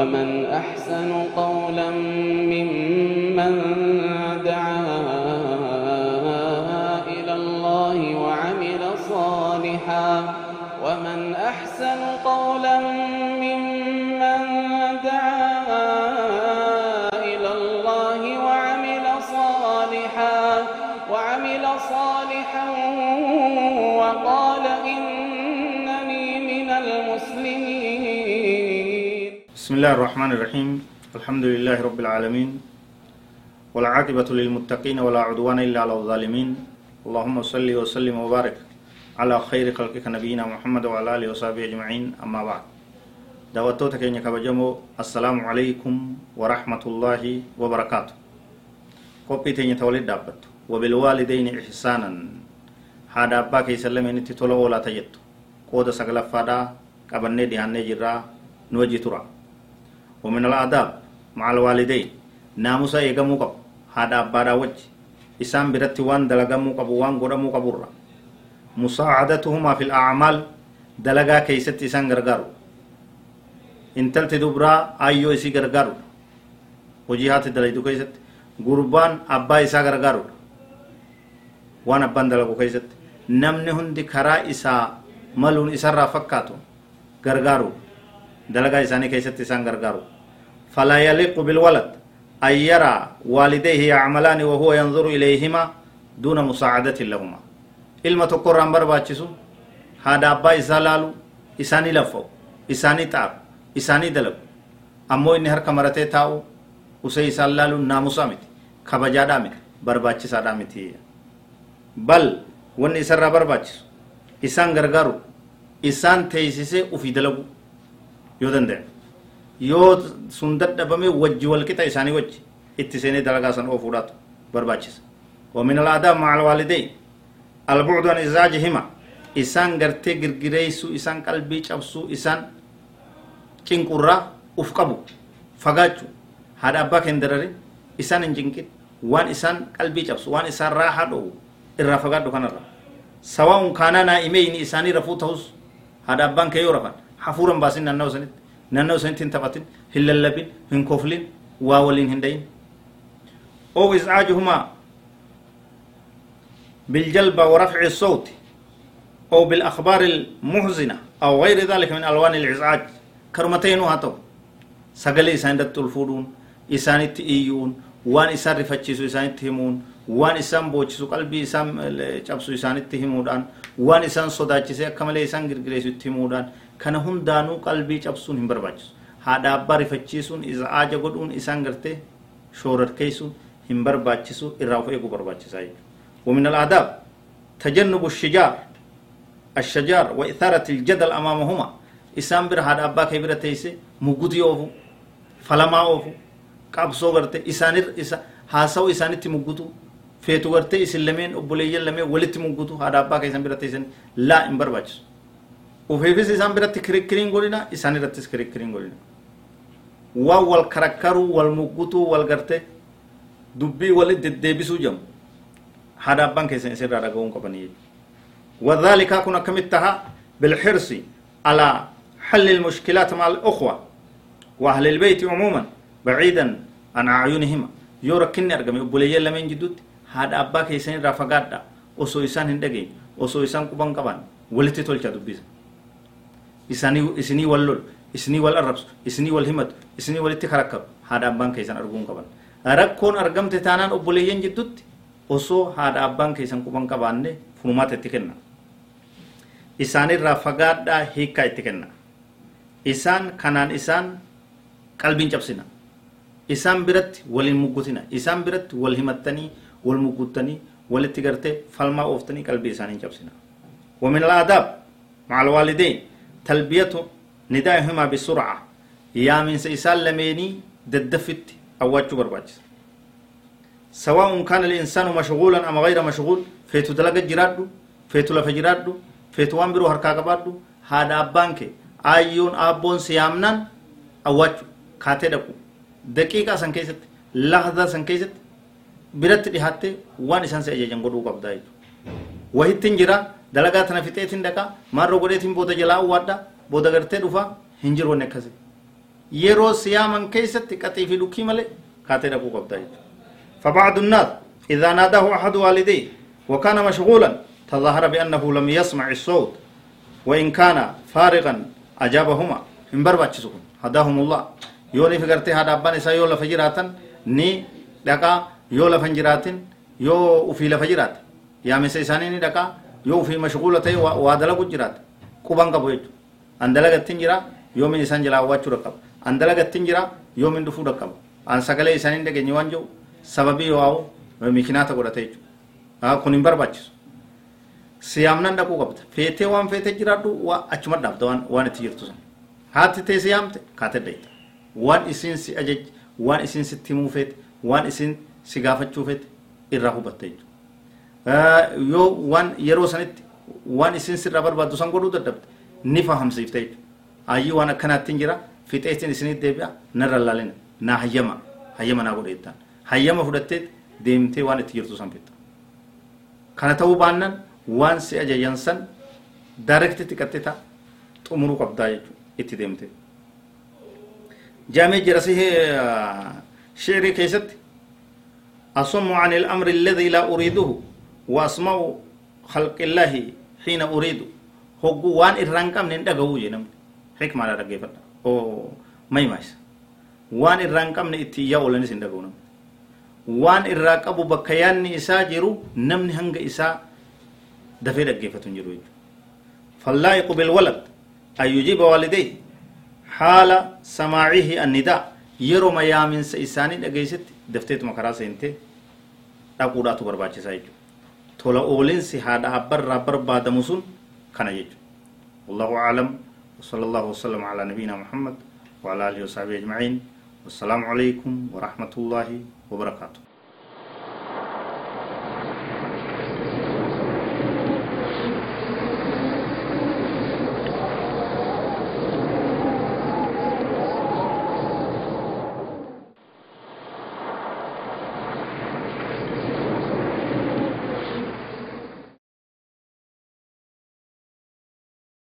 ومن أحسن قولا ممن بسم الله الرحمن الرحيم الحمد لله رب العالمين والعاقبة للمتقين ولا عدوان إلا على الظالمين اللهم صل وسلم وبارك على خير خلقك نبينا محمد وعلى آله وصحبه أجمعين أما بعد دعوتك كينيا كبجمو السلام عليكم ورحمة الله وبركاته قبي تيني تولد دابت وبالوالدين إحسانا هذا أباك يسلمين تتولو ولا تجد قود سقل فادا قبني دياني جرا نوجي ترى ومن الآداب مع الوالدين. ناموسا يغمو قب هذا أبادا وجه. إسام برتي وان دلغمو قب وان قدمو قبر مساعدتهما في الأعمال دلغا كيست إسان غرغارو انتلت دبرا أيو إسي غرغارو وجيهات دلائدو كيست. غربان أبا إسا غرغارو وان أبان دلغو كيست. namni hundi karaa isaa maluun isarraa fakkaatu gargaaru dalagaa isaanii keessatti isaan gargaaru فلا يليق بالولد أن يرى والديه يعملان وهو ينظر إليهما دون مساعدة لهما ilma tokkorraan barbaachisu haadha abbaa isaa laalu isaanii laffa'u isaanii xaaru isaanii dalagu ammoo inni harka maratee taa'u usee isaan laaluun naamusaa miti kabajaadhaa miti barbaachisaadhaa miti bal wanni isarraa barbaachisu isaan gargaaru isaan teeysisee ufii dalagu yoo danda'e yoo sun dadhabame wajji walqixa isaanii wajji. Itti seenee dalagaa san oofuudhaatu barbaachisa. ومن الآداب مع الوالدين البعد عن إزعاجهما إسان غرتي غرغريسو إسان قلبي چبسو إسان چنقرا أفقبو فقاچو هذا أبا كندرري إسان انجنكت وان إسان قلبي چبسو وان إسان راحة دو إرا فقاچو كان الرا سواء كان نائمين إساني رفو تهوس هذا أبان كيو رفان حفورا باسين نانو سنت نانو سنت انتبتن هللبين هنكوفلين واولين هندين. أو إزعاجهما بالجلب ورفع الصوت أو بالأخبار المحزنة أو غير ذلك من ألوان الإزعاج. كرمتين هاتو سقلي إسان الفودون إسان إيون وان إسان رفتشيسو إسان تهمون وان إسان بوچسو قلبي إسان چبسو إسان تهمودان وان إسان صداچسي أكمل إسان گرگريسو تهمودان كان هم دانو قلبي چبسون هم برباچسو هذا أبا رفتشيسون إزعاج قدون إسان گرته شورت كيسون هم برباچسو إرافو إيقو برباچساي ومن الآداب تجنب الشجار الشجار وإثارة الجدل أمامهما إسام بر هذا أبا كبيرة تيسي مقودي أوفو فلما أوفو قابسو غرتي إسانير إسا هاسو إساني تمقودو فيتو غرتي إسلمين أبولي لمي ولت مقودو هذا أبا كيسان بر تيسن لا إمبر باجس وفيفيس إسان بر تكريكرين غولينا إساني رتس كريكرين غولينا وال كركرو والمقودو والغرتي دبي ولد ديبسو جمو هذا بانك سنسر رغون قبني وذلك كنا كمتها بالحرص على حل المشكلات مع الأخوة وأهل البيت عموما بعيدا عن أعينهما يوركني أرقمي أبولي لمن جدود هذا أباك يسين رافقات isaan hin dhagayin osoo isaan quban qaban walitti tolcha dubbisa isinii wal lolu isinii wal arrabsu isinii wal himatu isinii walitti karakkaru haadha abbaan keessan arguun qaban rakkoon argamte taanaan obboleeyyan jiddutti osoo haadha abbaan keessan quban qabaanne furumaata itti kenna isaanirraa fagaadhaa hiikkaa itti kenna isaan kanaan isaan qalbiin cabsina isaan biratti waliin muggutina isaan biratti wal himattanii wal mugguttanii walitti gartee falmaa ooftanii qalbii isaanii ومن الآداب مع الوالدين تلبية ندائهما بسرعة يا من سيسال لميني ددفت أواجه برباجس سواء كان الإنسان مشغولا أم غير مشغول فيتو دلق جرادو فيتو لف جرادو فيتو وامبرو هركا قبادو هذا أبانك أيون أبون سيامنان أواجه كاتي دقو دقيقة سن كيست لحظة سن كيست biratti dhihaatte waan isaan si ajajan godhuu qabdaa jechuudha. Dalagaa tana fixeetiin dhaqa maarroo godheetiin booda jalaa uwwaadha booda gartee dhufa hin jiru wanni akkasii. yeroo siyaaman keessatti qaxii fi dhukkii malee kaatee dhaquu qabdaa jechuudha فبعض الناس إذا ناداه أحد والديه وكان مشغولا تظاهر بأنه لم يسمع الصوت وإن كان فارغا أجابهما إن برباتشسكم هداهم الله يوني فقرتي هذا أبان إسا يولا فجراتا ني لقا يولا فنجرات يو في لفجرات يا مسي إساني ني لقا يو في مشغولة وادلا قجرات قبان قبو يجو أندلغت تنجرا يومين إسان جلا واتشو رقب أندلغت تنجرا يومين دفو رقب أن سقلي إساني دقى نيوانجو sababii waa'u mikinaata godhate jechuudha kun hin barbaachisu siyaamnan dhaquu qabda feetee waan feetee jiraadhu achuma dhaabda waan itti jirtu sun haati tee siyaamte kaatee dhayita waan isiin si ajaj waan isiin sitti himuu feete waan isiin si gaafachuu feete irraa hubatte jechuudha yoo waan yeroo sanitti waan isiin sirraa barbaaddu san godhuu dadhabde ni fahamsiifte jechuudha ayyii waan akkanaatti hin jira fixeetiin isinitti deebi'a narra laalina naa hayyama hayyama naa godhe jettaan hayyama fudhattee deemtee waan itti jirtu san fixxa kana ta'uu baannaan waan si ajajan san daarektitti qaxxita xumuruu qabdaa jechuudha itti deemtee jaamee jira si sheerii keessatti أصم عن الأمر الذي لا أريده وأسمع خلق الله حين أريد هو وان إرانكم نندقوا جنم حكمة على رجيفة أو ما يماس وان إرانكم نتيجة ولا نسندقوا bakka yaanni isaa jiru namni hanga isaa dafee dhaggeeffatu hin jiru jechuudha فاللائق بالولد أن يجيب والديه حال سماعه النداء yeroo mayaaminsa isaanii dhageessetti dafteetuma karaa seentee dhaquudhaatu barbaachisaa jechuudha tola oolinsi haadha abbarraa barbaadamu sun kana jechuudha والله أعلم وصلى الله وسلم على نبينا محمد وعلى آله وصحبه أجمعين والسلام عليكم ورحمة الله وبركاته